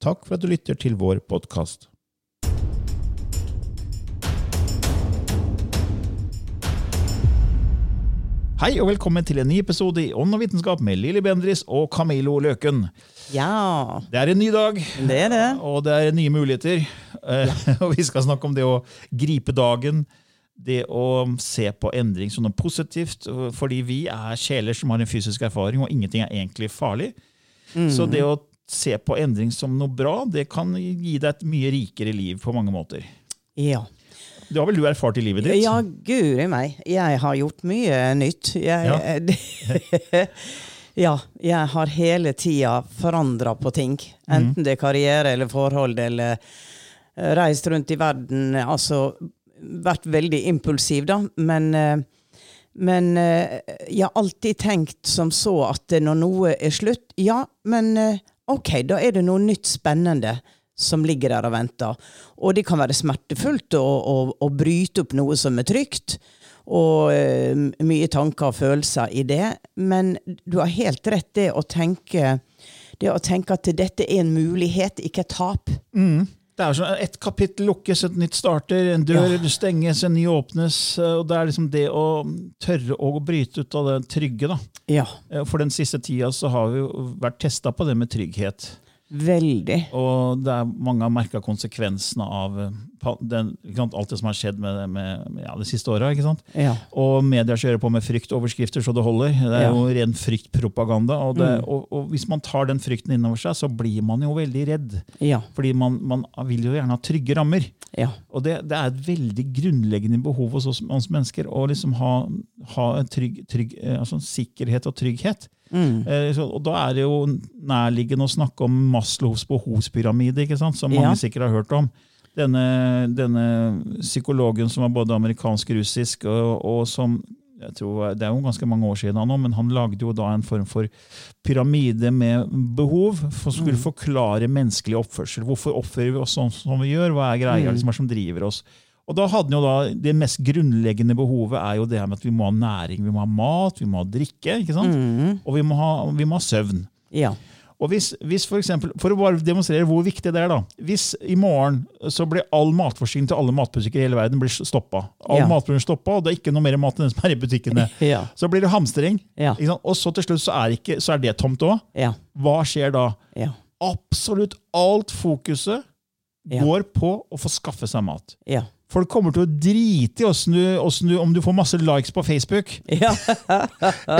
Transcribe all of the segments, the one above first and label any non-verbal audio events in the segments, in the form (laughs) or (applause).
Takk for at du lytter til vår podkast. Hei og velkommen til en ny episode i Ånd og vitenskap med Lilly Bendris og Camilo Løken. Ja, Det er en ny dag, det er det. og det er nye muligheter. Eh, (laughs) Og vi skal snakke om det å gripe dagen, det å se på endring som noe positivt. Fordi vi er sjeler som har en fysisk erfaring, og ingenting er egentlig farlig. Så det å se på endring som noe bra, det kan gi deg et mye rikere liv på mange måter. Ja. Det har vel du erfart i livet ditt? Ja, guri meg. Jeg har gjort mye nytt. Jeg, ja. (laughs) jeg har hele tida forandra på ting. Enten det er karriere eller forhold eller eh, reist rundt i verden. Altså vært veldig impulsiv, da. Men, eh, men eh, jeg har alltid tenkt som så at når noe er slutt, ja, men ok, da er det noe nytt spennende som ligger der og venter. Og det kan være smertefullt å, å, å bryte opp noe som er trygt. Og uh, mye tanker og følelser i det. Men du har helt rett det å tenke det å tenke at dette er en mulighet, ikke et tap. Det er sånn, Et kapittel lukkes, et nytt starter, en dør Ja. stenges, en ny åpnes. og Det er liksom det å tørre å bryte ut av det trygge. da. Ja, Eh, For den siste tida så har vi jo vært testa på det med trygghet. Veldig. Og det er mange har merka konsekvensene av eh, den, sant, alt det som har skjedd med, med, med ja, det siste sant? Ja. Og media kjører på med fryktoverskrifter så det holder. Det er Ja. jo ren fryktpropaganda. Og, det, Mm. og, og hvis man tar den frykten innover seg, så blir man jo veldig redd. Ja. Fordi man, man vil jo gjerne ha trygge rammer. Ja. Og det, det er et veldig grunnleggende behov hos oss, mennesker å liksom ha, ha en trygg, trygg, eh, altså sikkerhet og trygghet. Mm. Eh, og Da er det jo nærliggende å snakke om Maslows behovspyramide, som mange Ja. sikkert har hørt om. Denne, denne psykologen som var både amerikansk og russisk, og, og som jeg tror, Det er jo ganske mange år siden, nå, men han lagde jo da en form for pyramide med behov for skulle forklare menneskelig oppførsel. Hvorfor oppfører vi oss sånn som vi gjør? Hva er greia liksom, hva er som driver oss? Og da hadde jo da, Det mest grunnleggende behovet er jo det her med at vi må ha næring. Vi må ha mat, vi må ha drikke. ikke sant? Og vi må ha, vi må ha søvn. Ja. Og hvis, hvis For eksempel, for å bare demonstrere hvor viktig det er, da. Hvis i morgen så blir all matforsyning til alle matbutikker i hele verden blir stoppa, all Ja. matproduksjon stoppa, og det er ikke noe mer mat enn det som er i butikkene, (laughs) Ja. så blir det hamstring. Ja. Ikke sant? Og så til slutt så er, ikke, så er det tomt òg. Ja. Hva skjer da? Ja. Absolutt alt fokuset går på å få skaffe seg mat. Ja. Folk kommer til å drite i hvordan du, hvordan du, om du får masse likes på Facebook Ja. (laughs)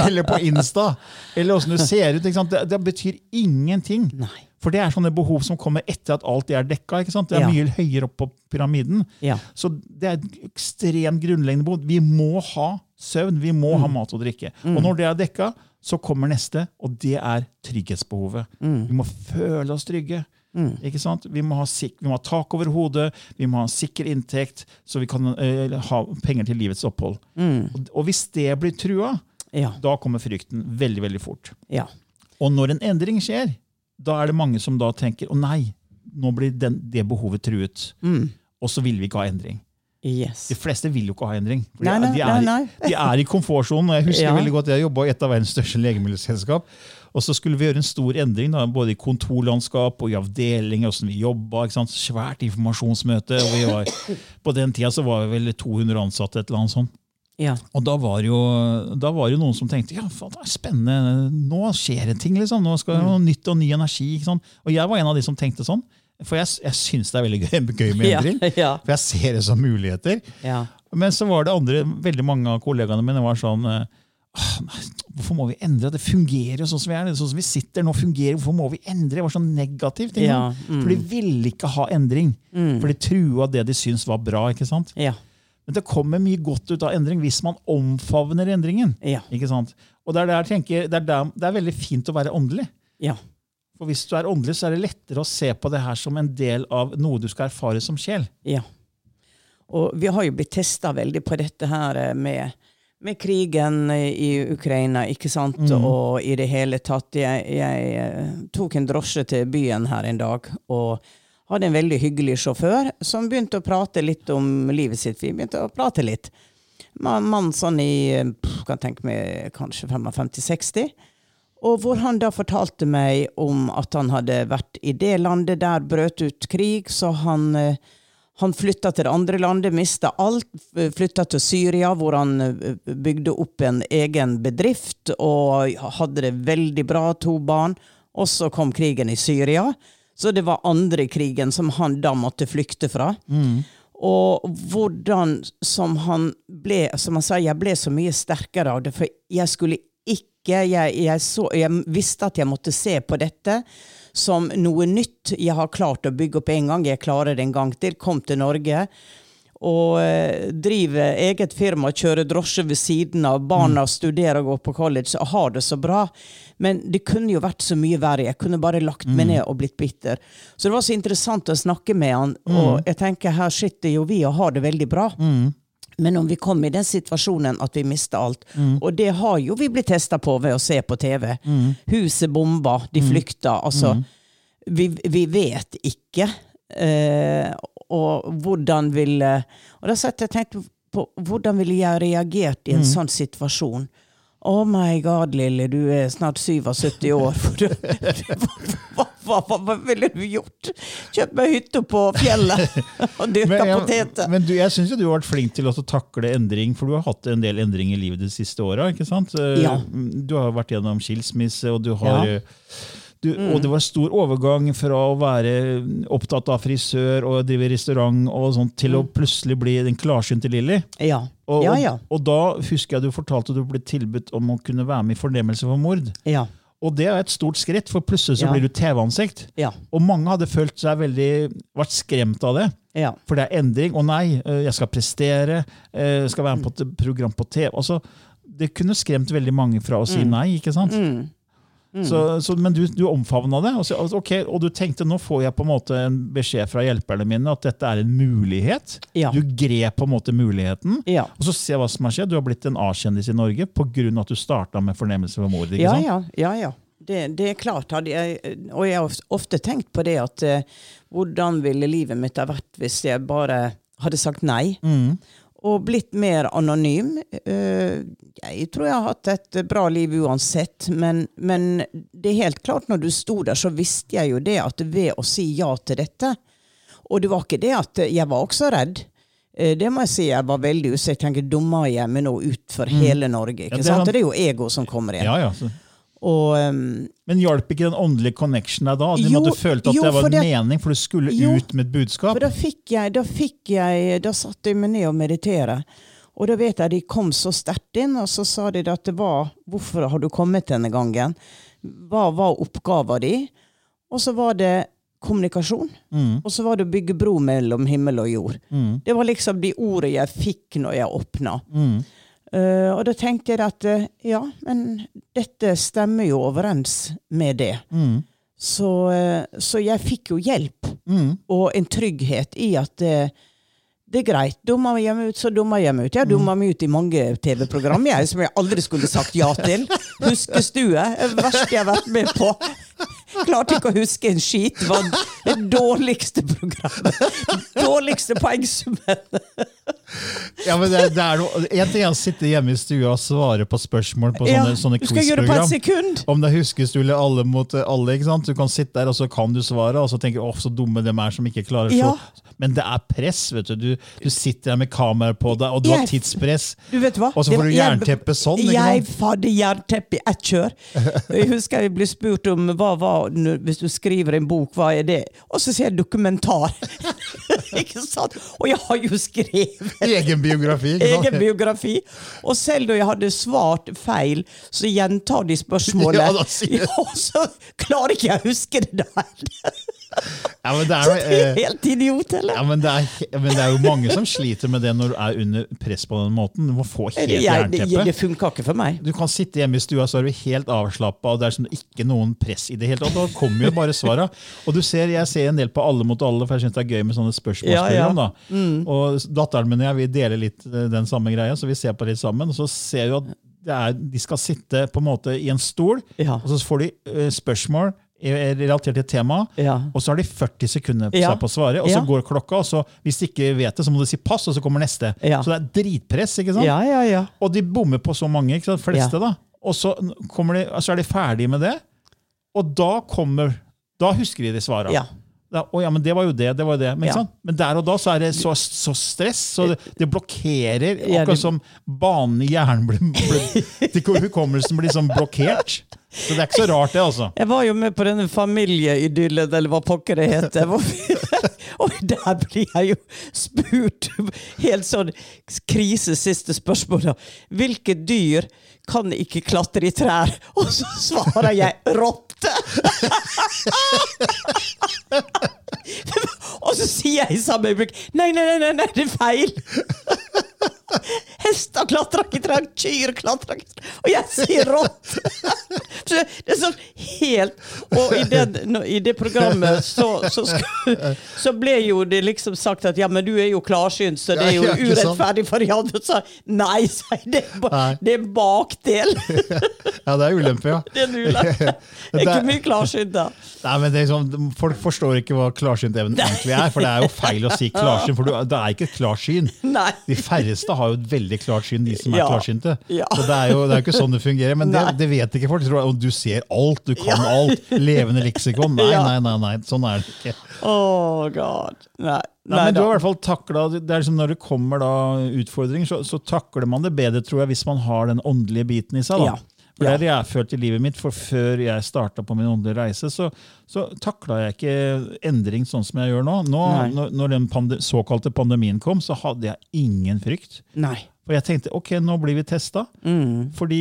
eller på Insta, eller hvordan du ser ut. Det, det betyr ingenting. Nei. For det er sånne behov som kommer etter at alt det er dekka. Det er Ja. mye høyere opp på pyramiden. Ja. Så det er et ekstremt grunnleggende behov. Vi må ha søvn, vi må Mm. ha mat og drikke. Og når det er dekka, så kommer neste, og det er trygghetsbehovet. Mm. Vi må føle oss trygge. Ikke sant? Vi, må ha sik vi må ha tak over hodet, vi må ha sikker inntekt, så vi kan eh, ha penger til livets opphold. Og, og hvis det blir trua, Ja. da kommer frykten veldig veldig fort. Ja. Og når en endring skjer, da er det mange som da tenker å nei, nå blir den, det behovet truet. Og så vil vi ikke ha endring. Yes. De fleste vil jo ikke ha endring. Nei, nei, de, er, nei, de er i komfortsonen. Jeg husker Ja. veldig godt, jeg jobba i et av verdens største legemiddelselskap. Og så skulle vi gjøre en stor endring, da, både i kontorlandskap og i avdeling. hvordan vi jobbet? Svært informasjonsmøte. var, På den tida så var vi vel 200 ansatte. et eller annet sånt. Ja. Og da var, jo, da var det jo noen som tenkte ja, faen, det er spennende, nå skjer det ting. liksom, Nå skal det noe nytt og ny energi. Og jeg var en av de som tenkte sånn. For jeg, jeg syns det er veldig gøy, (laughs) gøy med endring. (laughs) ja. For jeg ser det som muligheter. Ja. Men så var det andre, veldig mange av kollegaene mine var sånn eh, «Åh, nei, Hvorfor må vi endre? Det fungerer jo sånn som vi er. Det er Sånn som vi sitter nå fungerer, Hvorfor må vi endre? Det var sånn negativt. ting. Ja, mm. For de ville ikke ha endring. For de trua det de syntes var bra. ikke sant? Ja. Men det kommer mye godt ut av endring hvis man omfavner endringen. Ja. ikke sant? Og det er, der, tenker, det, er der, det er veldig fint å være åndelig. Ja. For hvis du er åndelig, så er det lettere å se på det her som en del av noe du skal erfare som sjel. Ja. Og vi har jo blitt testa veldig på dette her eh, med, med krigen i Ukraina, ikke sant, og i det hele tatt. Jeg, jeg eh, tok en drosje til byen her en dag, og hadde en veldig hyggelig sjåfør som begynte å prate litt om livet sitt. Vi begynte å prate litt. Man, mann sånn i eh, kan tenke meg kanskje 55-60. Og hvor han da fortalte meg om at han hadde vært i det landet der brøt ut krig, så han, eh, han flytta til det andre landet, mista alt. Flytta til Syria, hvor han eh, bygde opp en egen bedrift og hadde det veldig bra, to barn. Og så kom krigen i Syria. Så det var andre krigen som han da måtte flykte fra. Og hvordan som han ble Som han sa, jeg ble så mye sterkere av det, for jeg skulle ikke jeg, jeg, så, jeg visste at jeg måtte se på dette som noe nytt jeg har klart å bygge opp en gang. Jeg klarer det en gang til. Kom til Norge og eh, driver eget firma, kjører drosje ved siden av. Barna studerer og går på college og har det så bra. Men det kunne jo vært så mye verre. Jeg kunne bare lagt meg ned og blitt bitter. Så det var så interessant å snakke med han. Og jeg tenker her sitter jo vi og har det veldig bra. Men om vi kom i den situasjonen at vi mista alt, og det har jo vi blitt testa på ved å se på TV Huset bomba, de flykta. Altså, vi, vi vet ikke. Eh, og hvordan ville Og da satt jeg og tenkte på hvordan ville jeg reagert i en sånn situasjon. Oh my god, Lille, du er snart 77 år. Hva, hva, hva, hva ville du gjort? Kjøpt meg hytte på fjellet og dyrka poteter. men du, jeg syns du har vært flink til å takle endring, for du har hatt en del endring i livet de siste åra. Ja. Du har vært gjennom skilsmisse, og du har Ja. Du, Og det var stor overgang fra å være opptatt av frisør og drive restaurant og sånt, til å plutselig bli den klarsynte Lilly. Ja. Og, ja, ja. og, og da husker jeg du fortalte at du ble tilbudt om å kunne være med i fornemmelse for mord. Ja. Og det er et stort skritt, for plutselig så blir du TV-ansikt. Ja. Og mange hadde følt seg veldig, vært skremt av det. Ja. For det er endring. Å nei, eh, jeg skal prestere. eh, Jeg skal være med på et program på TV. Altså, det kunne skremt veldig mange fra å si Mm. nei. ikke sant? Så, så, men du, du omfavna det, og, så, okay, og du tenkte nå får jeg på en måte en beskjed fra hjelperne mine at dette er en mulighet. Ja. Du grep på en måte muligheten. Ja. Og så se hva som har skjedd. Du har blitt en A-kjendis i Norge pga. at du starta med fornemmelse for mord. Ja, ja, ja, ja. Det, det er klart. Jeg, og jeg har ofte tenkt på det at eh, hvordan ville livet mitt ha vært hvis jeg bare hadde sagt nei? Mm. Og blitt mer anonym. Eh, jeg tror jeg har hatt et bra liv uansett, men, men det er helt klart, når du sto der, så visste jeg jo det at ved å si ja til dette Og det var ikke det at jeg var også redd. Eh, Det må jeg si, jeg var veldig usikker. Jeg tenker, dummer jeg meg nå ut for hele Norge? ikke Ja, det sant? Det er jo ego som kommer inn. Ja, ja. Så. Og um, Men hjalp ikke den åndelige connectionen deg da? Du Jo, måtte føle at jo, det var en det- mening, for du skulle Jo, ut med et budskap? For da fikk jeg, da fikk jeg Da satte jeg meg ned og meditere. Og da vet jeg de kom så sterkt inn, og så sa de at det var Hvorfor har du kommet denne gangen? Hva var oppgaven din? Og så var det kommunikasjon. Mm. Og så var det å bygge bro mellom himmel og jord. Mm. Det var liksom de ordene jeg fikk når jeg åpna. Mm. Eh, og da tenker jeg at uh, ja, men dette stemmer jo overens med det. Mm. Så, uh, så jeg fikk jo hjelp Mm. og en trygghet i at det er greit. Dummer jeg meg ut, så dummer jeg meg ut. Jeg har dumma meg ut i mange TV-program jeg, som jeg aldri skulle sagt ja til. (laughs) Huskestue. Det verste jeg har vært med på. Klarte ikke å huske en skit. Det var Det dårligste programmet. Dårligste poengsummen. Ja, men det, det er noe, En ting er å sitte hjemme i stua og svare på spørsmål på sånne, sånne du på et sekund. Om det huskestue eller alle mot alle. ikke sant? Du kan sitte der, og så kan du svare, og så tenker du åh, så dumme de er som ikke klarer å Ja. Men det er press. vet Du Du, du sitter der med kamera på deg, og du har tidspress. Du vet hva? Og så får du jernteppe sånn. ikke Jeg sant? hadde jernteppe i ett kjør. Jeg husker jeg ble spurt om hva var, hvis du skriver en bok, hva er det? Og så sier jeg dokumentar. (laughs) ikke sant? Og jeg har jo skrevet Egen biografi. egen biografi. Og selv da jeg hadde svart feil, så gjentar de spørsmålet. (laughs) Ja, da sier- Ja, så klarer ikke jeg å huske det der. Ja, men det er, Så det er eh, helt idiot, eller? ja, men det er, men det er jo mange som sliter med det når du er under press på den måten. Du må få helt det, jernteppe. det funka ikke for meg. Du kan sitte hjemme i stua så er du helt avslappa, og det er som ikke noen press i det hele tatt. Da kommer jo bare svara. Og du ser, jeg ser en del på Alle mot alle, for jeg syns det er gøy med sånne spørsmålsprogram. Ja, ja. Mm. Og datteren min og jeg vi deler litt eh, den samme greia, så vi ser på litt sammen. Og så ser du at det er, de skal sitte på en måte i en stol, Ja. og så får de eh, spørsmål relatert til temaet. Ja. Og så har de 40 sekunder på Ja. seg på å svare, og så Ja. går klokka. og så Hvis de ikke vet det, så må du si pass, og så kommer neste. Så det er dritpress. ikke sant? Ja, ja, ja. Og de bommer på så mange, ikke sant? fleste, da. Og så, de, så er de ferdige med det, og da kommer Da husker de de svarene. Ja. Da, å ja, men det var jo det, det var jo det. Men, Ja. men der og da så er det så, så stress, så det, det blokkerer. Ja, Akkurat det- som banen i hjernen blir, blir (laughs) Hukommelsen blir sånn blokkert. Så det er ikke så rart, det, altså. Jeg var jo med på denne familieidyllen, eller hva pokker det heter. (laughs) Og der blir jeg jo spurt helt sånn krise siste spørsmål. Hvilke dyr kan ikke klatre i trær? Og så svarer jeg rotte! (laughs) Og så sier jeg i samme øyeblikk nei, nei, nei, nei, det er feil! (laughs) Hester klatrer ikke i trær, kyr klatrer ikke i trær. Og jeg sier rått! (laughs) Så det er sånn helt Og i, den, i det programmet så, så, så ble jo det liksom sagt at ja, men du er jo klarsynt, så det er jo urettferdig for de andre. Så nei, sa jeg. Det, det er bakdel. (laughs) Ja, det er ulempe, ja. Det er en ulempe. Det er ikke mye klarsynt da. Nei, men det er sånn, Folk forstår ikke hva klarsynt evnen egentlig er, for det er jo feil å si klarsyn, for du, det er ikke et klarsyn. De færreste har jo et veldig klart syn, de som er Ja. klarsynte. Ja. Så det er jo det er ikke sånn det fungerer. Men det, det vet ikke folk. Tror du ser alt, du kan alt. Levende leksikon. Nei, (laughs) Ja. nei, nei, nei, sånn er det ikke. Oh god. Nei. Nei, Nei men du har i hvert fall taklet, det er liksom Når det kommer da utfordringer, så, så takler man det bedre tror jeg, hvis man har den åndelige biten i seg. da. Ja. For Det er det jeg har følt i livet mitt. For før jeg starta på min åndelige reise, så, så takla jeg ikke endring sånn som jeg gjør nå. nå når, når den pande såkalte pandemien kom, så hadde jeg ingen frykt. Nei. For jeg tenkte ok, nå blir vi testa. Mm. Fordi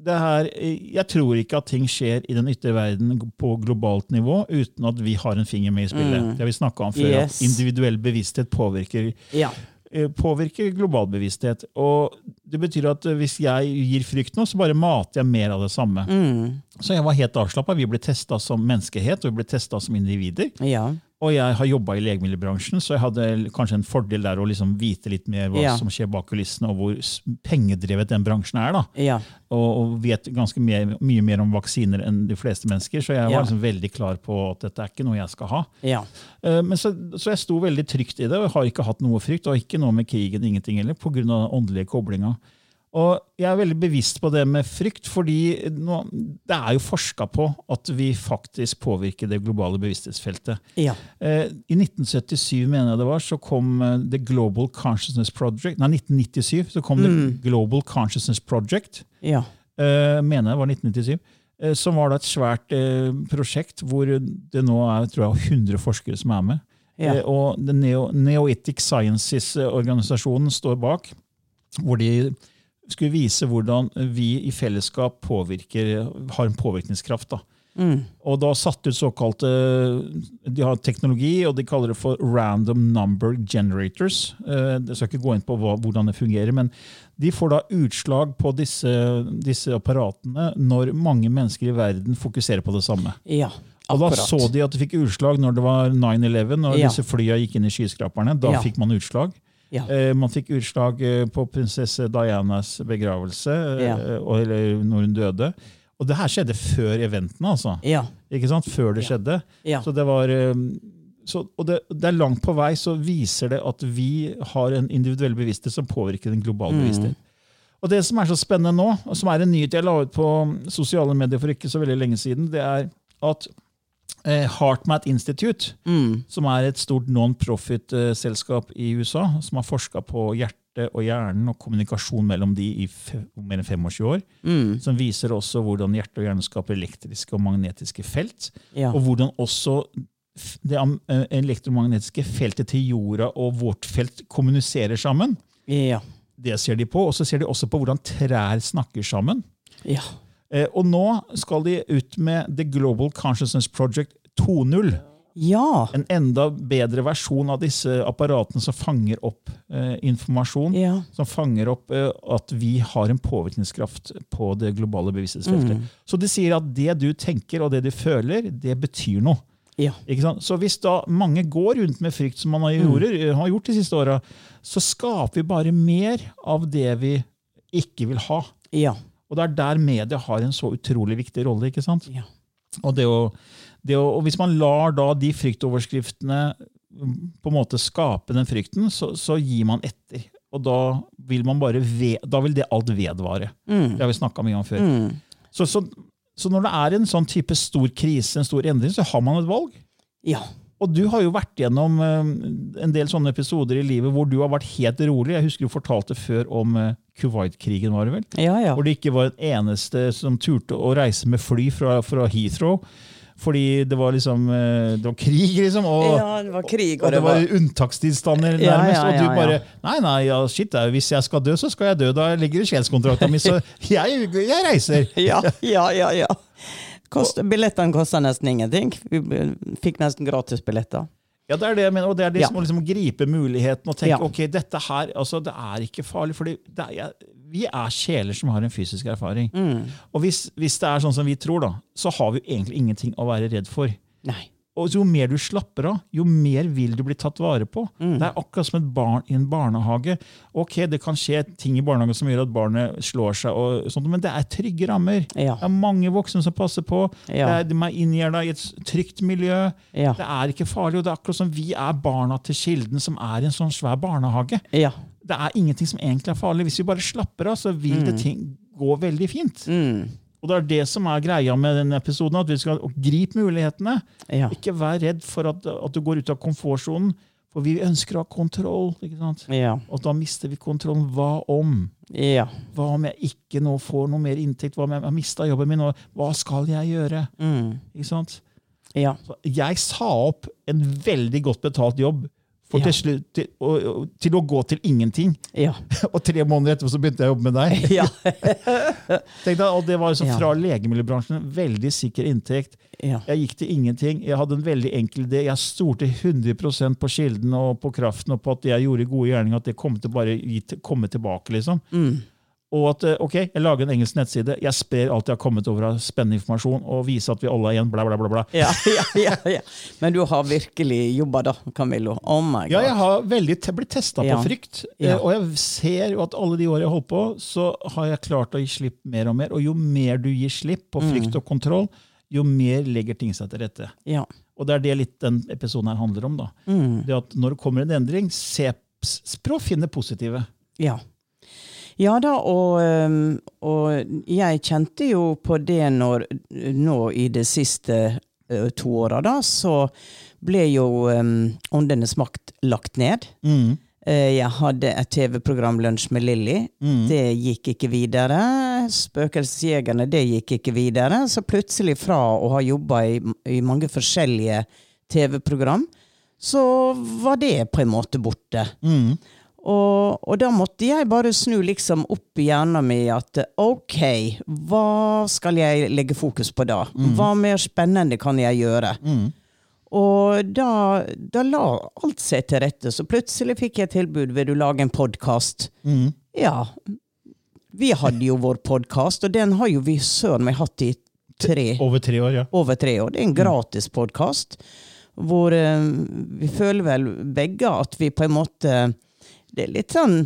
det her, jeg tror ikke at ting skjer i den ytre verden på globalt nivå uten at vi har en finger med i spillet. Det har vi snakka om før. Mm. Yes. At individuell bevissthet påvirker, Ja. Eh, påvirker global bevissthet. Og det betyr at eh, hvis jeg gir frykt nå, så bare mater jeg mer av det samme. Mm. Så jeg var helt avslappa. Vi ble testa som menneskehet, og vi ble som individer. Ja. Og jeg har jobba i legemiddelbransjen, så jeg hadde kanskje en fordel der å liksom vite litt mer hva Ja. som skjer bak kulissene, og hvor pengedrevet den bransjen er. da Ja. og, og vet ganske mye, mye mer om vaksiner enn de fleste mennesker. Så jeg var Ja. liksom veldig klar på at dette er ikke noe jeg skal ha. Ja. Eh, Men så, så jeg sto veldig trygt i det, og jeg har ikke hatt noe frykt. Og ikke noe med krigen, ingenting heller, pga. åndelige koblinga. Og jeg er veldig bevisst på det med frykt, fordi nå, det er jo forska på at vi faktisk påvirker det globale bevissthetsfeltet. Ja. Eh, I 1977 mener jeg det var, så kom eh, The Global Consciousness Project. Nei, 1997 så kom Mm. The Global Consciousness Project Ja. eh, mener jeg det var 1997, eh, som var da et svært eh, prosjekt hvor det nå er tror jeg, 100 forskere som er med. Ja. Eh, og den Neo, Neoetic Sciences-organisasjonen står bak, hvor de skulle vise hvordan vi i fellesskap påvirker, har en påvirkningskraft. da. Mm. Og da satt ut såkalte De har teknologi, og de kaller det for random number generators. Eh, Jeg skal ikke gå inn på hva, hvordan det fungerer, men de får da utslag på disse, disse apparatene når mange mennesker i verden fokuserer på det samme. Ja. Og da så de at de fikk utslag når det var 9-11, når Ja. disse flya gikk inn i skyskraperne. Da Ja. fikk man utslag. Ja. Eh, Man fikk utslag eh, på prinsesse Dianas begravelse, eh, Ja. eller når hun døde. Og det her skjedde før eventene, altså. Ja. Ikke sant? Før det skjedde. Så det var, så, og det, det, er langt på vei så viser det at vi har en individuell bevissthet som påvirker den globale mm. Og det som er så spennende nå, og som er en nyhet jeg la ut på sosiale medier for ikke så veldig lenge siden, det er at HeartMath Institute, mm. som er et stort non-profit-selskap i USA, som har forska på hjertet og hjernen og kommunikasjon mellom de i mer enn 25 år, mm. som viser også hvordan hjerte og hjernen skaper elektriske og magnetiske felt, ja. og hvordan også det eh, elektromagnetiske feltet til jorda og vårt felt kommuniserer sammen. Ja. Det ser de på. Og så ser de også på hvordan trær snakker sammen. Ja. Eh, og nå skal de ut med The Global Consciousness Project 2.0. Ja. En enda bedre versjon av disse apparatene som fanger opp eh, informasjon. Ja. Som fanger opp eh, at vi har en påvirkningskraft på det globale bevissthetsfeltet. Mm. Så de sier at det du tenker og det du føler, det betyr noe. Ja. Så hvis da mange går rundt med frykt, som man har, gjort, mm. har gjort de siste åra, så skaper vi bare mer av det vi ikke vil ha. Ja. Og det er der media har en så utrolig viktig rolle. ikke sant? Ja. Og, det å, det å, og hvis man lar da de fryktoverskriftene mm, på en måte skape den frykten, så, så gir man etter. Og da vil, ved, da vil det alt vedvare. Mm. Det har vi snakka mye om før. Mm. Så, så, så, når det er en sånn type stor krise, en stor endring, så har man et valg. Ja. Og du har jo vært gjennom uh, en del sånne episoder i livet hvor du har vært helt rolig. Jeg husker du fortalte før om uh, Kuwait-krigen, var det vel? Ja, ja. Hvor det ikke var en eneste som turte å reise med fly fra, fra Heathrow. Fordi det var liksom eh, det var krig, liksom. Og, ja, det var krig. Og, og det var, var unntakstilstander, nærmest. Ja, ja, og du bare Nei, nei, ja, shit, hvis jeg skal dø, så skal jeg dø. Da ligger det sjelskontrakta mi, så (laughs) jeg, jeg reiser. ja, ja, ja, ja. Kost, billettene kosta nesten ingenting. Vi fikk nesten gratis billetter. Ja, det er det jeg mener, og det er det ja. som å liksom gripe muligheten og tenke ja. ok, dette her, altså det er ikke farlig. for vi er sjeler som har en fysisk erfaring. Mm. Og hvis, hvis, det er sånn som vi tror, da, så har vi egentlig ingenting å være redd for. Nei. Og jo mer du slapper av, jo mer vil du bli tatt vare på. Mm. Det er akkurat som et barn i en barnehage. Ok, Det kan skje ting i barnehagen som gjør at barnet slår seg, og sånt, men det er trygge rammer. Ja. Det er mange voksne som passer på. Ja. Det er, de er inngjerda i et trygt miljø. Ja. Det er ikke farlig. og Det er akkurat som vi er barna til Kilden, som er i en sånn svær barnehage. Det er ingenting som egentlig er farlig. Hvis vi bare slapper av, så vil mm. det ting gå veldig fint. Mm. Og det er det som er greia med denne episoden, at vi skal gripe mulighetene. Ja. Ikke vær redd for at, at, du går ut av komfortsonen, for vi ønsker å ha kontroll. ikke sant? Ja. Og da mister vi kontrollen. Hva om? Ja. Hva om jeg ikke nå får noe mer inntekt? Hva om jeg har mista jobben min? Og Hva skal jeg gjøre? Mm. Ikke sant? Ja. jeg sa opp en veldig godt betalt jobb for ja. til, slutt, til, og, til, å gå til ingenting. Ja. (laughs) og tre måneder etterpå så begynte jeg å jobbe med deg. (laughs) Ja. (laughs) Tenk deg, og Det var liksom fra legemiddelbransjen. Veldig sikker inntekt. Jeg gikk til ingenting. Jeg hadde en veldig enkel idé. Jeg stolte 100% på kilden og på kraften og på at jeg gjorde gode gjerninger. At det kom til bare komme tilbake. liksom. Mm. Og at eh, ok, jeg lager en engelsk nettside, jeg sprer alt jeg har kommet over av spennende informasjon, og viser at vi alle er igjen, bla, bla, bla. bla. Ja, (laughs) ja, ja, ja. Men du har virkelig jobba, da, Camillo. Oh my God. Ja, jeg har veldig blitt testa på frykt. Eh, og jeg ser jo at alle de årene jeg har holdt på, så har jeg klart å gi slipp mer og mer. Og jo mer du gir slipp på mm. frykt og kontroll, jo mer legger ting seg til rette. Ja. Og det er det litt den episoden her handler om. da. Mm. Det at Når det kommer en endring, se, prøv å finne positive. Ja. Ja da, og, og, jeg kjente jo på det når nå i de siste to åra, da, så ble jo um, Åndenes makt lagt ned. Mm. Jeg hadde et TV-program, Lunsj med Lilly. Mm. Det gikk ikke videre. Spøkelsesjegerne, det gikk ikke videre. Så plutselig, fra å ha jobba i, i mange forskjellige TV-program, så var det på en måte borte. Mm. Og, og, da måtte jeg bare snu liksom opp i hjernen min at OK, hva skal jeg legge fokus på da? Mm. Hva mer spennende kan jeg gjøre? Mm. Og da, da, la alt seg til rette. Så plutselig fikk jeg tilbud vil du lage en podkast. Mm. Ja. Vi hadde jo vår podkast, og den har jo vi søren meg hatt i tre Over tre år, ja. Over tre år. Det er en mm. gratis podkast. Hvor uh, vi føler vel begge at vi på en måte det er litt sånn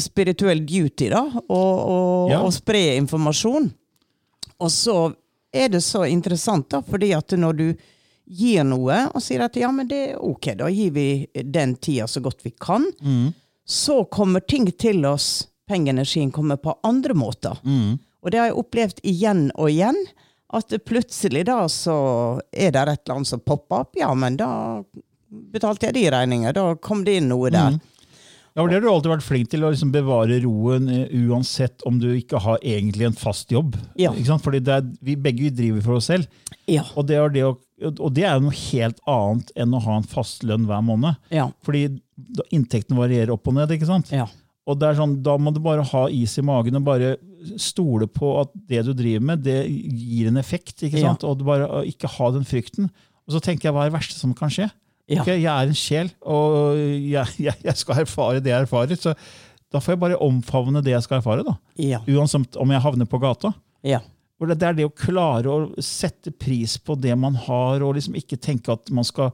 spirituell duty, da, å, ja. spre informasjon. Og så er det så interessant, da, fordi at når du gir noe og sier at ja, men det er ok, da gir vi den tida så godt vi kan. Mm. Så kommer ting til oss, pengeenergien kommer på andre måter. Mm. Og det har jeg opplevd igjen og igjen. At plutselig da så er det et eller annet som popper opp. Ja, men da betalte jeg de regningene. Da kom det inn noe der. Mm. Ja, for Det har du alltid vært flink til, å liksom bevare roen eh, uansett om du ikke har egentlig en fast jobb. Ja. Fordi det er, vi begge driver for oss selv, Ja. og det, er det, å, og det er noe helt annet enn å ha en fast lønn hver måned. Ja. Fordi inntektene varierer opp og ned. ikke sant? Ja. Og det er sånn, Da må du bare ha is i magen og bare stole på at det du driver med, det gir en effekt. ikke Ja. sant? Og du bare å ikke ha den frykten. Og så tenker jeg, hva er det verste som kan skje? Ja. Ok, jeg er en sjel, og jeg, jeg, jeg skal erfare det jeg erfarer. Så da får jeg bare omfavne det jeg skal erfare. da. Ja. Uansett om jeg havner på gata. Ja. Det er det å klare å sette pris på det man har, og liksom ikke tenke at man skal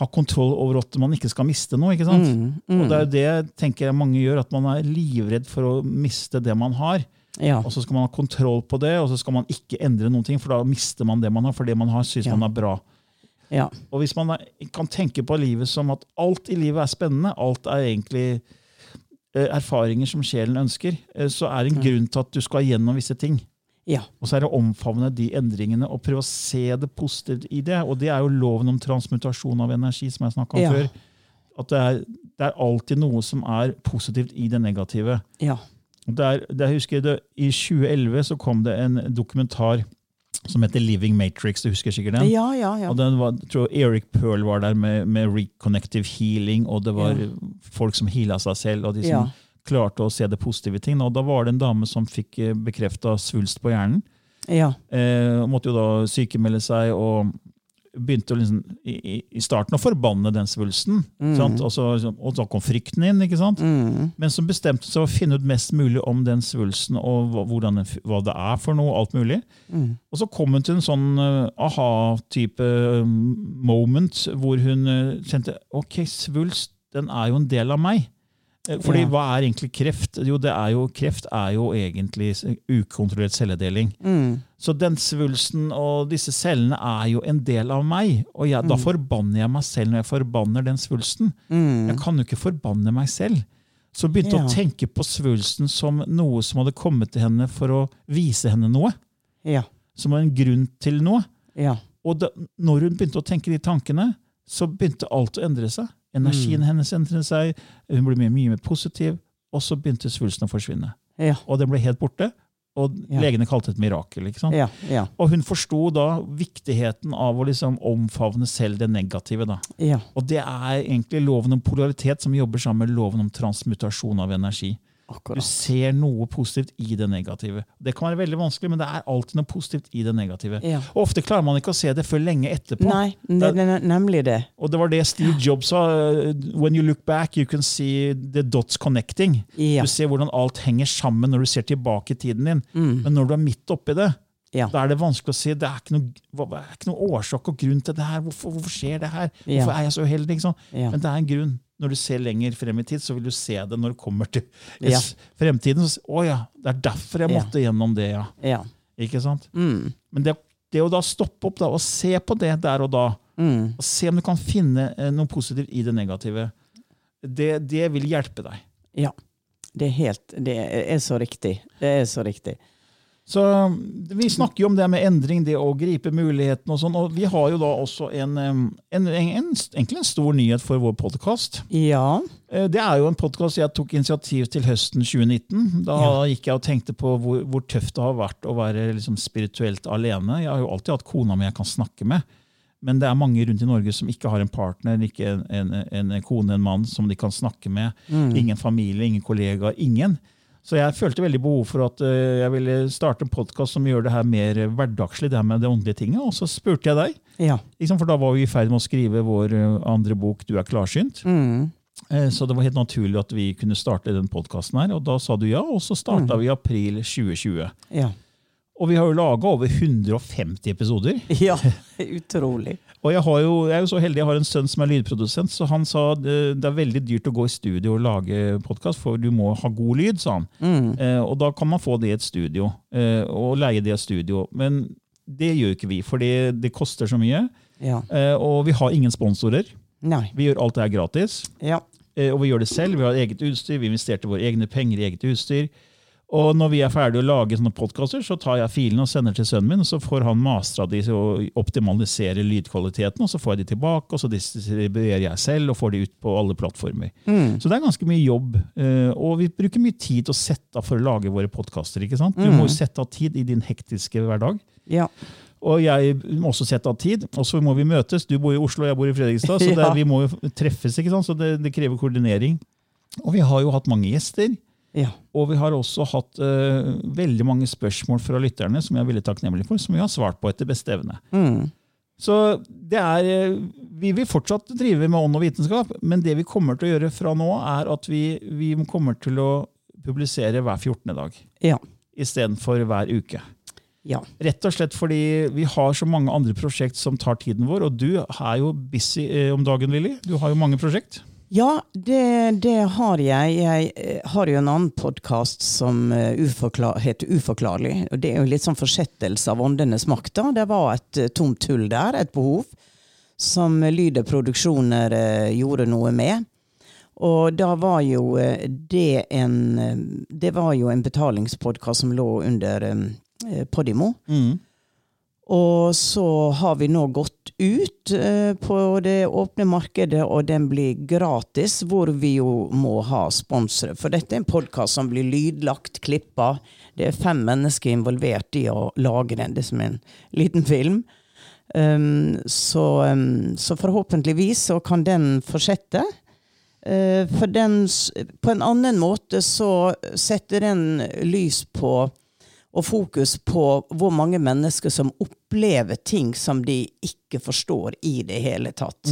ha kontroll over at man ikke skal miste noe. ikke sant? Mm, Og det er jo det tenker jeg mange gjør, at man er livredd for å miste det man har. Ja. Og så skal man ha kontroll på det, og så skal man ikke endre noen ting, for da mister man det man har, for det man har, syns man er bra. Ja. Og hvis man kan tenke på livet som at alt i livet er spennende, alt er egentlig eh, erfaringer som sjelen ønsker, eh, så er det en grunn til at du skal gjennom visse ting. Ja. Og så er det å omfavne de endringene og prøve å se det positivt i det. Og det er jo loven om transmutasjon av energi, som jeg snakka om Ja. før. At det er, det er alltid noe som er positivt i det negative. Ja. Der, der husker jeg det, I 2011 så kom det en dokumentar som heter Living Matrix. Du husker sikkert den? Ja, ja, ja. Og den var, tror Eric Pearl var der med, med reconnective healing, og det var Ja. folk som heala seg selv, og de som Ja. klarte å se det positive ting. Og da var det en dame som fikk bekrefta svulst på hjernen. Ja. Eh, måtte jo da sykemelde seg og begynte liksom, i, i- starten å forbanne den svulsten. Sant? Og, så, liksom, og så kom frykten inn. ikke sant? Mm. Men så bestemte seg å finne ut mest mulig om den svulsten og hva, den, hva det er for noe. alt mulig. Mm. Og så kom hun til en sånn uh, aha-type eh, moment, hvor hun uh, kjente ok, svulst den er jo en del av meg. Eh, Fordi Ja. hva er egentlig kreft? Jo, det er jo, kreft er jo egentlig ukontrollert celledeling. Mm. Så den svulsten og disse cellene er jo en del av meg. Og jeg, da forbanner jeg meg selv når jeg forbanner den svulsten. Mm. Jeg kan jo ikke forbanne meg selv. Så begynte jeg Ja. å tenke på svulsten som noe som hadde kommet til henne for å vise henne noe. Ja. Som en grunn til noe. Ja. Og da, når hun begynte å tenke de tankene, så begynte alt å endre seg. Energien hennes endret seg, hun ble mye, mye mer positiv, og så begynte svulsten å forsvinne. Ja. Og den ble helt borte, og legene kalte det et mirakel. ikke sant? Ja. Ja. Og hun forsto da viktigheten av å liksom omfavne selv det negative. da. Ja. Og det er egentlig loven om polaritet som jobber sammen med loven om transmutasjon av energi. Du ser noe positivt i det negative. Det kan være veldig vanskelig, men det er alltid noe positivt i det negative. Ja. Og ofte klarer man ikke å se det før lenge etterpå. Nei, ne, ne, nemlig det. Og det var det Steve Jobs sa. uh, When you look back, you can see the dots connecting. Ja. Du ser hvordan alt henger sammen når du ser tilbake i tiden din. Mm. Men når du er midt oppi det, Ja. da er det vanskelig å si. Det er ikke noe, ikke noe årsak og grunn til det her. Hvorfor, hvorfor skjer det her? Hvorfor er jeg så uheldig? Men det er en grunn. Når du ser lenger frem i tid, så vil du se det når du kommer til (laughs) fremtiden. Så, å ja, det er derfor jeg måtte gjennom det, ja. Ja. Ikke sant? Mm. Men det, det å da stoppe opp da, og se på det der og da, Mm. og se om du kan finne eh, noe positivt i det negative, det, det vil hjelpe deg. Ja. Det er helt Det er så riktig. Det er så riktig. Så Vi snakker jo om det med endring, det å gripe mulighetene og sånn. Og vi har jo da også en, en, en, en en stor nyhet for vår podkast. Ja. Det er jo en podkast jeg tok initiativ til høsten 2019. Da Ja. gikk jeg og tenkte på hvor, hvor tøft det har vært å være liksom spirituelt alene. Jeg har jo alltid hatt kona mi jeg kan snakke med. Men det er mange rundt i Norge som ikke har en partner, ikke en, en, en kone, en mann som de kan snakke med. Ingen familie, ingen kollegaer, ingen. Så jeg følte veldig behov for at eh, jeg ville starte en podkast som gjør det her mer hverdagslig, det her med det åndelige tinget. Og så spurte jeg deg, Ja. liksom, for da var vi i ferd med å skrive vår eh, andre bok 'Du er klarsynt'. Mm. Eh, Så det var helt naturlig at vi kunne starte den podkasten her. Og da sa du ja, og så starta vi i april 2020. Ja. Og vi har jo laga over 150 episoder. (laughs) ja. Utrolig. Og jeg, har jo, jeg er jo så heldig jeg har en sønn som er lydprodusent, så han sa det, det er veldig dyrt å gå i studio og lage podkast, for du må ha god lyd, sa han. Mm. Eh, og da kan man få det i et studio, eh, og leie det i et studio. Men det gjør ikke vi, for det, det koster så mye. Ja. Eh, og vi har ingen sponsorer. Nei. Vi gjør alt det her gratis. Ja. Eh, og vi gjør det selv. Vi har eget utstyr, vi investerte våre egne penger i eget utstyr. Og når vi er ferdige å lage sånne podkaster, så tar jeg filene og sender til sønnen min, og så får han mastra de og optimalisere lydkvaliteten, og så får jeg de tilbake, og så distribuerer jeg selv og får de ut på alle plattformer. Så det er ganske mye jobb. eh, Og vi bruker mye tid til å sette av for å lage våre podkaster. Du må jo sette av tid i din hektiske hverdag. Ja. Og jeg må også sette av tid, og så må vi møtes. Du bor i Oslo, jeg bor i Fredrikstad, så (laughs) det, Ja. vi må jo treffes. ikke sant? Så det, det krever koordinering. Og vi har jo hatt mange gjester. Ja. Og vi har også hatt uh, veldig mange spørsmål fra lytterne som jeg er veldig takknemlig for, som vi har svart på etter beste evne. Mm. Så det er, eh, Vi vil fortsatt drive med ånd og vitenskap, men det vi kommer til å gjøre fra nå, er at vi, vi kommer til å publisere hver 14. dag Ja. istedenfor hver uke. Ja. Rett og slett fordi vi har så mange andre prosjekt som tar tiden vår, og du er jo busy eh, om dagen, Willy. Du har jo mange prosjekt. Ja, det, det har jeg. Jeg eh, har jo en annen podkast som eh, uforklar, heter Uforklarlig. og Det er jo litt sånn forsettelse av åndenes makt. da. Det var et eh, tomt hull der, et behov, som Lyder Produksjoner gjorde noe med. Og da var jo det en Det var jo en betalingspodkast som lå under Podimo. Podimo. Og så har vi nå gått ut eh, på det åpne markedet, og den blir gratis, hvor vi jo må ha sponsere. For dette er en podkast som blir lydlagt, klippa. Det er fem mennesker involvert i å lage den. Det er som en liten film. Um, så, um, så forhåpentligvis så kan den fortsette. Uh, for den På en annen måte så setter den lys på og fokus på hvor mange mennesker som opplever ting som de ikke forstår i det hele tatt.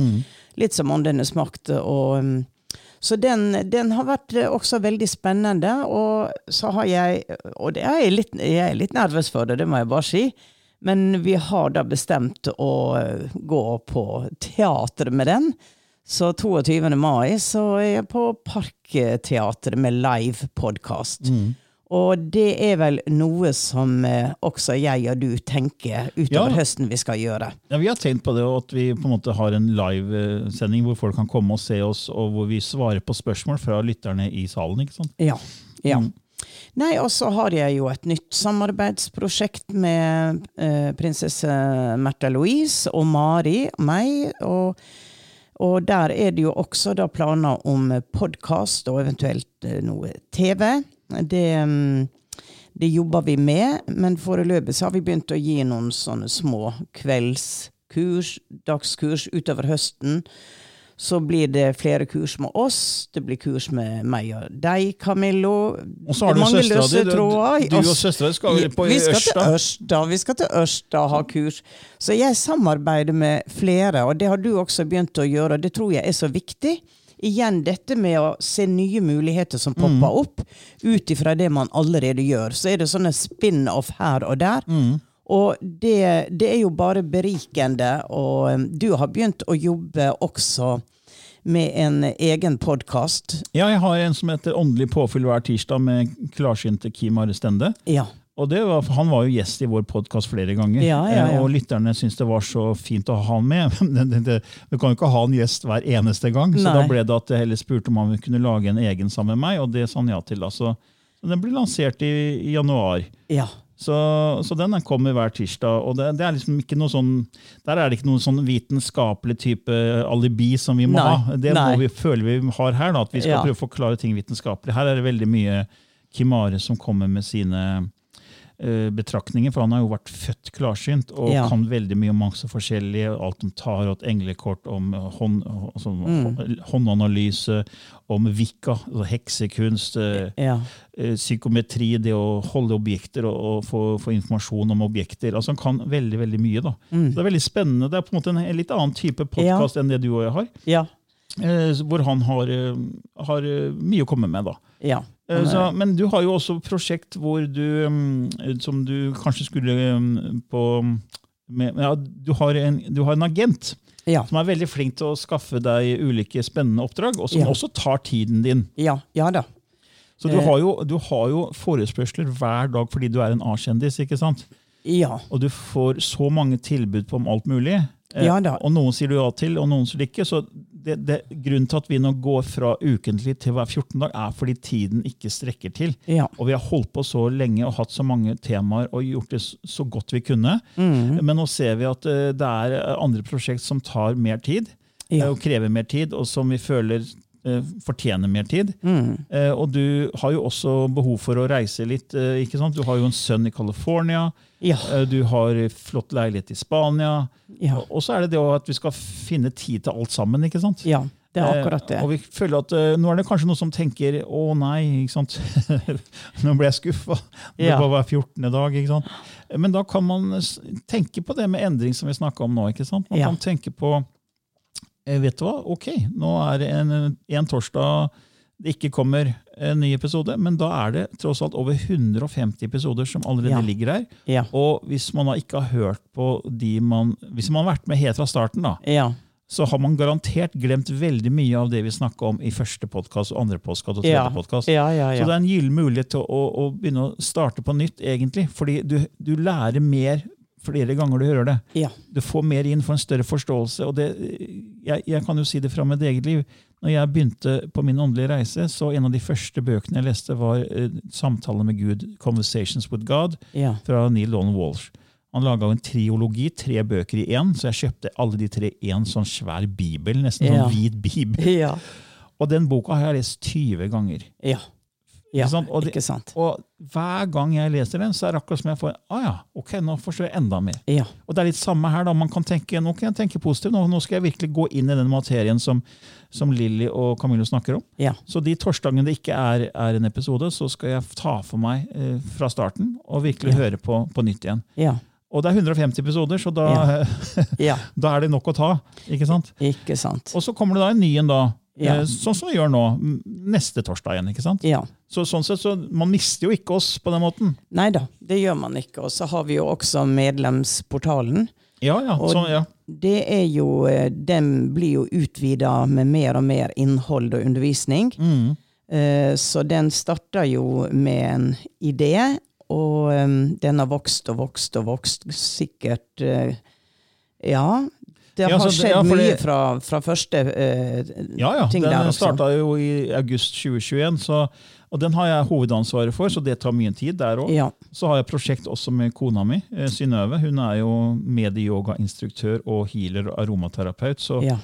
Litt som Åndenes makt. Og, um, så den, den har vært eh, også veldig spennende. Og så har jeg Og det er jeg, litt, jeg er litt nervøs for det, det må jeg bare si. Men vi har da bestemt å eh, gå på teatret med den. Så 22. mai så er jeg på Parkteatret med live podkast. Og det er vel noe som eh, også jeg og du tenker utover Ja. høsten vi skal gjøre. Ja, Vi har tenkt på det, og at vi på en måte har en livesending hvor folk kan komme og se oss, og hvor vi svarer på spørsmål fra lytterne i salen. ikke sant? Ja. ja. Mm. Nei, og så har jeg jo et nytt samarbeidsprosjekt med eh, prinsesse Märtha Louise og Mari og meg. Og, og der er det jo også da planer om podkast og eventuelt eh, noe TV. Det, mm, det jobber vi med, men foreløpig så har vi begynt å gi noen sånne små kveldskurs, dagskurs utover høsten. Så blir det flere kurs med oss. Det blir kurs med meg og deg, Camillo. Og så har du mange di. tråder du og søstera skal på vi skal Ørsta? til Ørsta. Vi skal til Ørsta og ha kurs. Så jeg samarbeider med flere, og det har du også begynt å gjøre. Det tror jeg er så viktig. Igjen dette med å se nye muligheter som popper Mm. opp, ut ifra det man allerede gjør. Så er det sånne spin-off her og der. Mm. Og det, det er jo bare berikende. Og um, du har begynt å jobbe også med en egen podkast. Ja, jeg har en som heter Åndelig påfyll hver tirsdag med klarsynte Kim Are Stende. Ja. Og det var, Han var jo gjest i vår podkast flere ganger, Ja, ja, ja. Eh, og lytterne syntes det var så fint å ha han med. (laughs) Du kan jo ikke ha en gjest hver eneste gang, så Nei. da ble det at jeg heller spurte om han kunne lage en egen sammen med meg, og det sa han ja til. da. Så, Den blir lansert i, i januar. ja. Så, så den kommer hver tirsdag. og det, det er liksom ikke noe sånn, Der er det ikke noen sånn vitenskapelig type alibi som vi må Nei, ha. Det nei. må vi, føler vi har her, da, at vi skal prøve å forklare ting vitenskapelig. Her er det veldig mye Kimare som kommer med sine eh, betraktninger, for han har jo vært født klarsynt og Ja. kan veldig mye om masse forskjellige. Alt om tarot, englekort, om hånd, altså, Mm. håndanalyse, om vikka, altså heksekunst. eh, ja. eh, psykometri, det å holde objekter og, og få, få informasjon om objekter. Altså Han kan veldig veldig mye. da. Mm. Så Det er veldig spennende. Det er på en måte en, en litt annen type podkast enn det du og jeg har. Ja. Eh, hvor han har, eh, har eh, mye å komme med. da. ja. Så, men du har jo også prosjekt hvor du, mm, som du kanskje skulle mm, på med, ja, du, har en, du har en agent Ja. som er veldig flink til å skaffe deg ulike spennende oppdrag, og som Ja. også tar tiden din. ja. Ja da. Så du Eh. har, jo, du har jo forespørsler hver dag fordi du er en A-kjendis. ikke sant? Ja. Og du får så mange tilbud på om alt mulig. Eh, Ja da. Og noen sier du ja til, og noen sier det ikke. Så det, det, grunnen til at vi nå går fra ukentlig til hver 14 dag, er fordi tiden ikke strekker til. Ja. Og vi har holdt på så lenge og hatt så mange temaer og gjort det så godt vi kunne. Mm. Men nå ser vi at eh, det er andre prosjekt som tar mer tid, Ja. eh, og krever mer tid, og som vi føler fortjener mer tid. Mm. Eh, Og du har jo også behov for å reise litt. eh, ikke sant? Du har jo en sønn i California. Ja. eh, Du har flott leilighet i Spania. Ja. Og- så er det det at vi skal finne tid til alt sammen. ikke sant? ja, det er akkurat det. Eh, Og vi føler at eh, Nå er det kanskje noen som tenker å nei, ikke sant? (laughs) nå ble jeg skuffa. Det var hver 14. dag. ikke sant? Men da kan man tenke på det med endring som vi snakka om nå. ikke sant? Man kan tenke på eh, Vet du hva, ok, nå er det en, en torsdag det ikke kommer en ny episode, men da er det tross alt over 150 episoder som allerede Ja. ligger her. Ja. Og hvis man da ikke har hørt på de man Hvis man har vært med helt fra starten, da, Ja. så har man garantert glemt veldig mye av det vi snakka om i første podkast, andre podkast og tredje ja, Så det er en gyllen mulighet til å, å begynne å starte på nytt, egentlig. Fordi du, du lærer mer flere ganger du hører det. ja. Du får mer inn for en større forståelse. og det, jeg, jeg kan jo si det fra mitt eget liv. Når jeg begynte på min åndelige reise, så en av de første bøkene jeg leste, var uh, 'Samtale med Gud', 'Conversations with God', ja. fra Neil Donald Walsh. Han laga en triologi, tre bøker i én, så jeg kjøpte alle de tre i en sånn svær bibel. Nesten Ja. sånn hvit bibel. Ja. Og den boka har jeg lest 20 ganger. Ja. Ja. Ikke sant? Og de, Ikke sant? Og hver gang jeg leser den, så er det akkurat som jeg får ah ja, ok, nå forstår jeg enda mer. Ja. Og det er litt samme her. da, Man kan tenke nå kan jeg tenke positivt. Nå, nå skal jeg virkelig gå inn i den materien som, som Lilly og Camillo snakker om. Ja. Så de torsdagene det ikke er, er en episode, så skal jeg ta for meg eh, fra starten og virkelig Ja. høre på på nytt igjen. Ja. Og det er 150 episoder, så da, (laughs) Ja. da er det nok å ta. ikke sant? Ikke sant? Og så kommer det da en ny en, da. Ja. eh, Sånn som vi gjør nå. Neste torsdag igjen. ikke sant? Ja. Så sånn sett, så Man mister jo ikke oss på den måten. Nei da, det gjør man ikke. Og så har vi jo også medlemsportalen. Ja, ja. Og- Sånn, ja. Det er jo, eh, Den blir jo utvida med mer og mer innhold og undervisning. Mm. Eh, Så den starta jo med en idé, og den har vokst og vokst og vokst. Sikkert Ja. Det Ja, har så skjedd ja, for mye fra, fra første eh, Ja, ja. ting der Den også. starta jo i august 2021, så, og den har jeg hovedansvaret for, så det tar mye tid der òg. Ja. Så har jeg prosjekt også med kona mi, eh, Synnøve. Hun er jo medieyogainstruktør og healer og aromaterapeut. Så ja.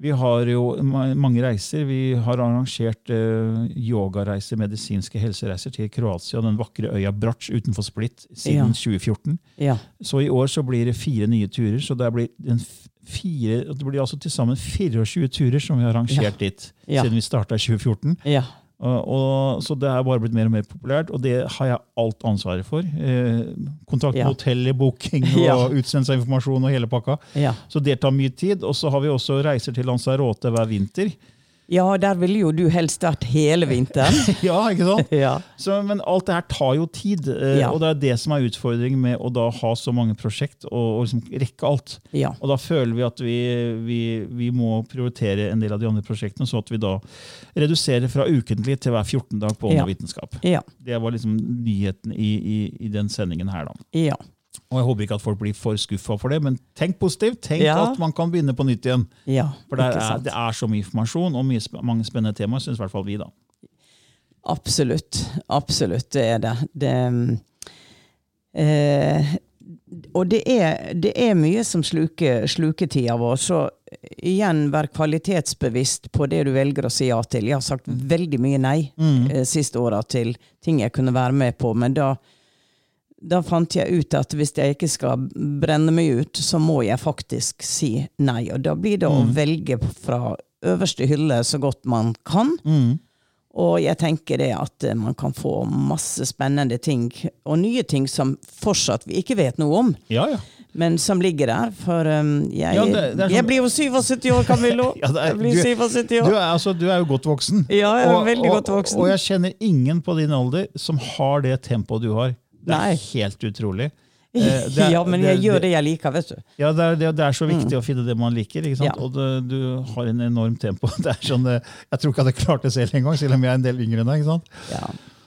vi har jo mange reiser. Vi har arrangert uh, yogareiser, medisinske helsereiser til Kroatia, den vakre øya Brac utenfor Split, siden Ja. 2014. ja. Så i år så blir det fire nye turer. Så det blir, en f- fire, det blir altså til sammen 24 turer som vi har arrangert dit Ja. siden vi starta i 2014. ja. Og, og, så det er bare blitt mer og mer populært, og det har jeg alt ansvaret for. Eh, kontakt med Ja. hotellet, booking og (laughs) Ja. utsendelse av informasjon og hele pakka. ja. Så det tar mye tid. Og så har vi også reiser til Lanzarote hver vinter. Ja, der ville jo du helst vært hele vinteren. (laughs) Ja, ikke sant? (laughs) ja. Så, men alt det her tar jo tid, eh, og det er det som er utfordringen med å da ha så mange prosjekt og, og liksom rekke alt. ja. Og da føler vi at vi, vi, vi må prioritere en del av de andre prosjektene, så at vi da reduserer fra ukentlig til hver 14 dag på ånd Ja. og vitenskap. Ja. Det var liksom nyheten i, i, i den sendingen her. da. Ja. Og jeg håper ikke at folk blir for skuffa for det, men tenk positivt. Tenk Ja. at man kan begynne på nytt igjen. ja. For det er, det er så mye informasjon og mye, mange spennende temaer, syns i hvert fall vi. da. Absolutt. Absolutt, det er det. det eh, og det er, det er mye som sluker, sluketida vår. Så igjen, vær kvalitetsbevisst på det du velger å si ja til. Jeg har sagt veldig mye nei eh, siste åra til ting jeg kunne være med på, men da da fant jeg ut at hvis jeg ikke skal brenne meg ut, så må jeg faktisk si nei. Og da blir det å velge fra øverste hylle så godt man kan. Og jeg tenker det at eh, man kan få masse spennende ting, og nye ting som fortsatt vi ikke vet noe om, Ja, ja. men som ligger der. For um, jeg, Ja, det- det sånn- jeg blir jo 77 år, Camillo! (laughs) Er- jeg blir du- 77 Du er, altså, du er jo godt voksen. Ja, jeg er Og- veldig og, godt voksen. Og jeg kjenner ingen på din alder som har det tempoet du har. Det er Nei. helt utrolig. (laughs) Eh, det er- ja, men jeg gjør det jeg liker, vet du. Ja, det er, det, det er så viktig å finne det man liker. ikke sant? Mm. Ja. Og det, du har en enorm tempo. (laughs) Det er sånn, eh, Jeg tror ikke jeg hadde klart det selv engang, selv om jeg er en del yngre enn deg. ikke sant? Ja.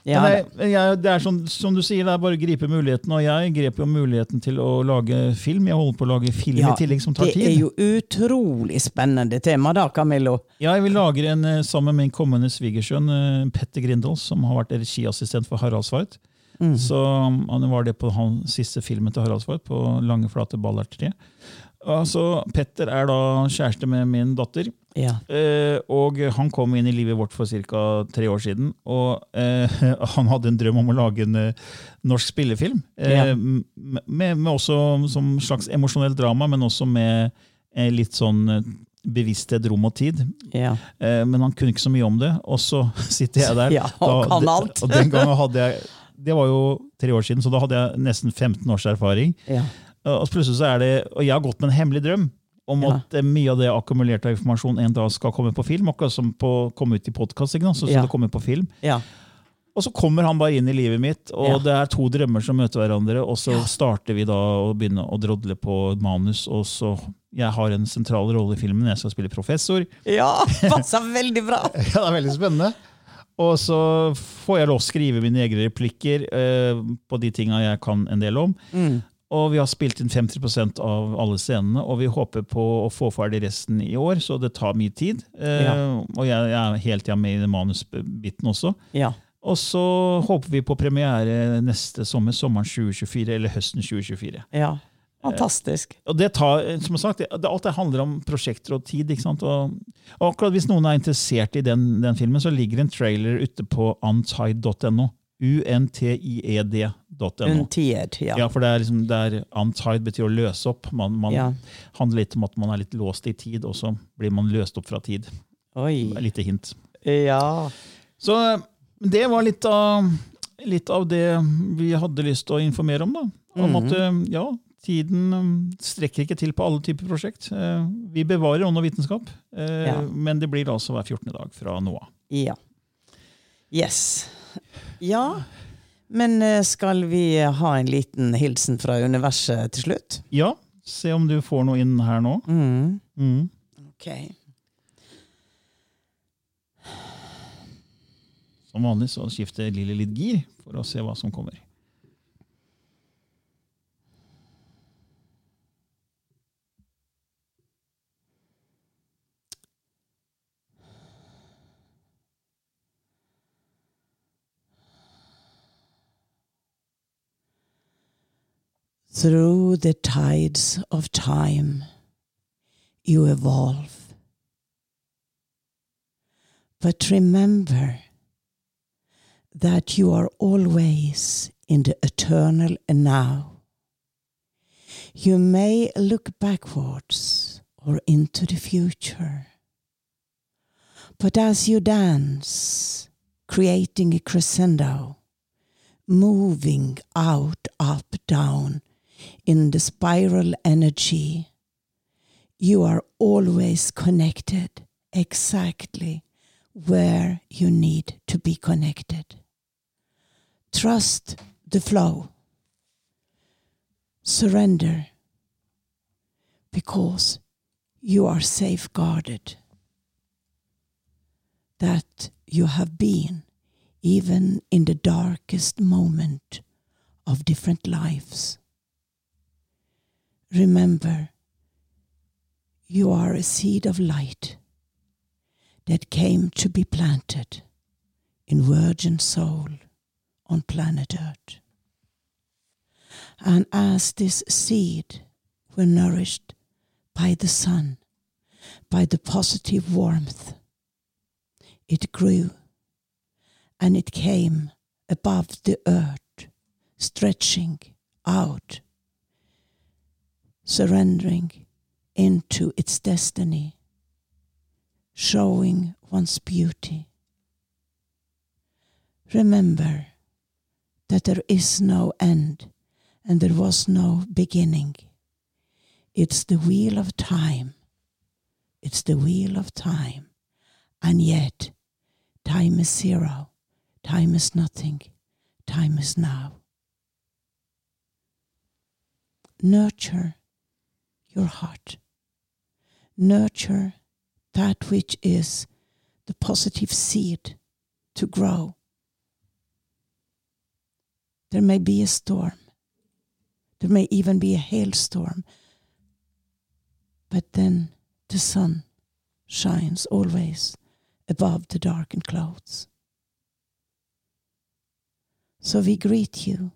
Ja, Men jeg, det er sånn, som du sier, det er bare å gripe muligheten. Og jeg grep jo muligheten til å lage film. Jeg holder på å lage film i tillegg, som tar tid. det er jo utrolig spennende tema da, Camillo. Ja, jeg vil lage en eh, sammen med min kommende svigersønn eh, Petter Grindals, som har vært regiassistent for Harald Svart. Mm. Så han var det på han siste filmen til Haraldsvåg, på Lange, flate ballertre. Altså, Petter er da kjæreste med min datter. Ja. Eh, og han kom inn i livet vårt for ca. tre år siden. Og eh, (laughs) han hadde en drøm om å lage en eh, norsk spillefilm. Eh, Ja. med, med også som slags emosjonelt drama, men også med eh, litt sånn eh, bevissthet, rom og tid. Ja. Eh, men han kunne ikke så mye om det. Og så (laughs) sitter jeg der. Ja, og kan alt. Og den gangen hadde jeg Det var jo tre år siden, så da hadde jeg nesten 15 års erfaring. Ja. Og plutselig så er det, og jeg har gått med en hemmelig drøm om Ja. at eh, mye av det akkumulerte av informasjon en dag skal komme på film. Akkurat som på komme ut i podkast. Så skal Ja. det komme på film. ja. Og så kommer han bare inn i livet mitt, og Ja. det er to drømmer som møter hverandre. Og så starter vi da å begynne å drodle på manus. Og så Jeg har en sentral rolle i filmen. Jeg skal spille professor. ja (laughs) passer veldig bra! (laughs) Ja, det er veldig spennende. Og så får jeg lov å skrive mine egne replikker eh, på de tinga jeg kan en del om. Mm. Og vi har spilt inn 50% av alle scenene, og vi håper på å få ferdig resten i år, så det tar mye tid. Eh, Ja. Og jeg, jeg er helt ja, med i manusbiten også. Ja. Og så håper vi på premiere neste sommer, sommeren 2024 eller høsten 2024. ja. Fantastisk. Og det tar, som sagt, det, alt det handler om prosjekter og tid. ikke sant? Og, og akkurat Hvis noen er interessert i den, den filmen, så ligger en trailer ute på untied.no. U-N-T-I-E-D.no. Untied, ja. Ja, for det er liksom, det er Untied betyr å løse opp. Man, man Ja. handler litt om at man er litt låst i tid, og så blir man løst opp fra tid. Oi. Det er Lite hint. Ja. Så det var litt av, litt av det vi hadde lyst til å informere om. da. Om at eh, ja, tiden um, strekker ikke til på alle typer prosjekt. Eh, Vi bevarer ånd og vitenskap, eh, Ja. men det blir altså hver 14. dag fra nå av. Ja. Yes. Ja, men eh, skal vi ha en liten hilsen fra universet til slutt? Ja, se om du får noe inn her nå. Mm. Mm. Ok. Som vanlig så skifter Lilly litt gir for å se hva som kommer. Through the tides of time, you evolve. But remember that you are always in the eternal now. You may look backwards or into the future. But as you dance, creating a crescendo, moving out, up, down in the spiral energy, you are always connected exactly where you need to be connected. Trust the flow. Surrender because you are safeguarded. That you have been even in the darkest moment of different lives. Remember, you are a seed of light that came to be planted in virgin soul on planet Earth. And as this seed were nourished by the sun, by the positive warmth, it grew and it came above the earth, stretching out, surrendering into its destiny, showing one's beauty. Remember that there is no end and there was no beginning. It's the wheel of time. It's the wheel of time. And yet, time is zero. Time is nothing. Time is now. Nurture your heart. Nurture that which is the positive seed to grow. There may be a storm. There may even be a hailstorm. But then the sun shines always above the darkened clouds. So we greet you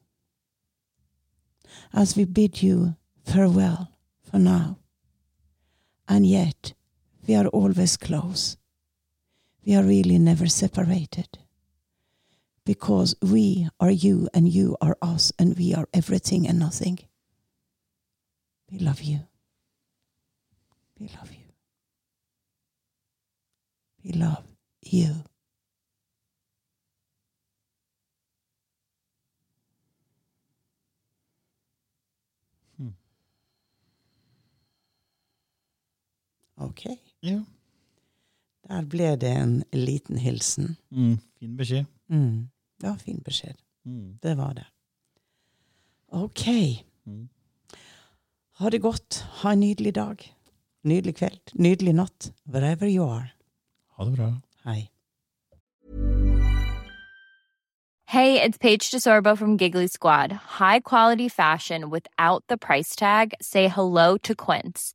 as we bid you farewell for now. And yet we are always close. We are really never separated. Because we are you and you are us and we are everything and nothing. We love you. We love you. We love you. Ok. Ja. Der ble det en liten hilsen. Mm, fin beskjed. Mm. Ja, fin beskjed. Mm. Det var det. Ok. Mm. Ha det godt. Ha en nydelig dag. Nydelig kveld. Nydelig natt. Wherever you are. Ha det bra. Hei. Hey, it's Paige DeSorbo from Giggly Squad. High quality fashion without the price tag. Say hello to Quince.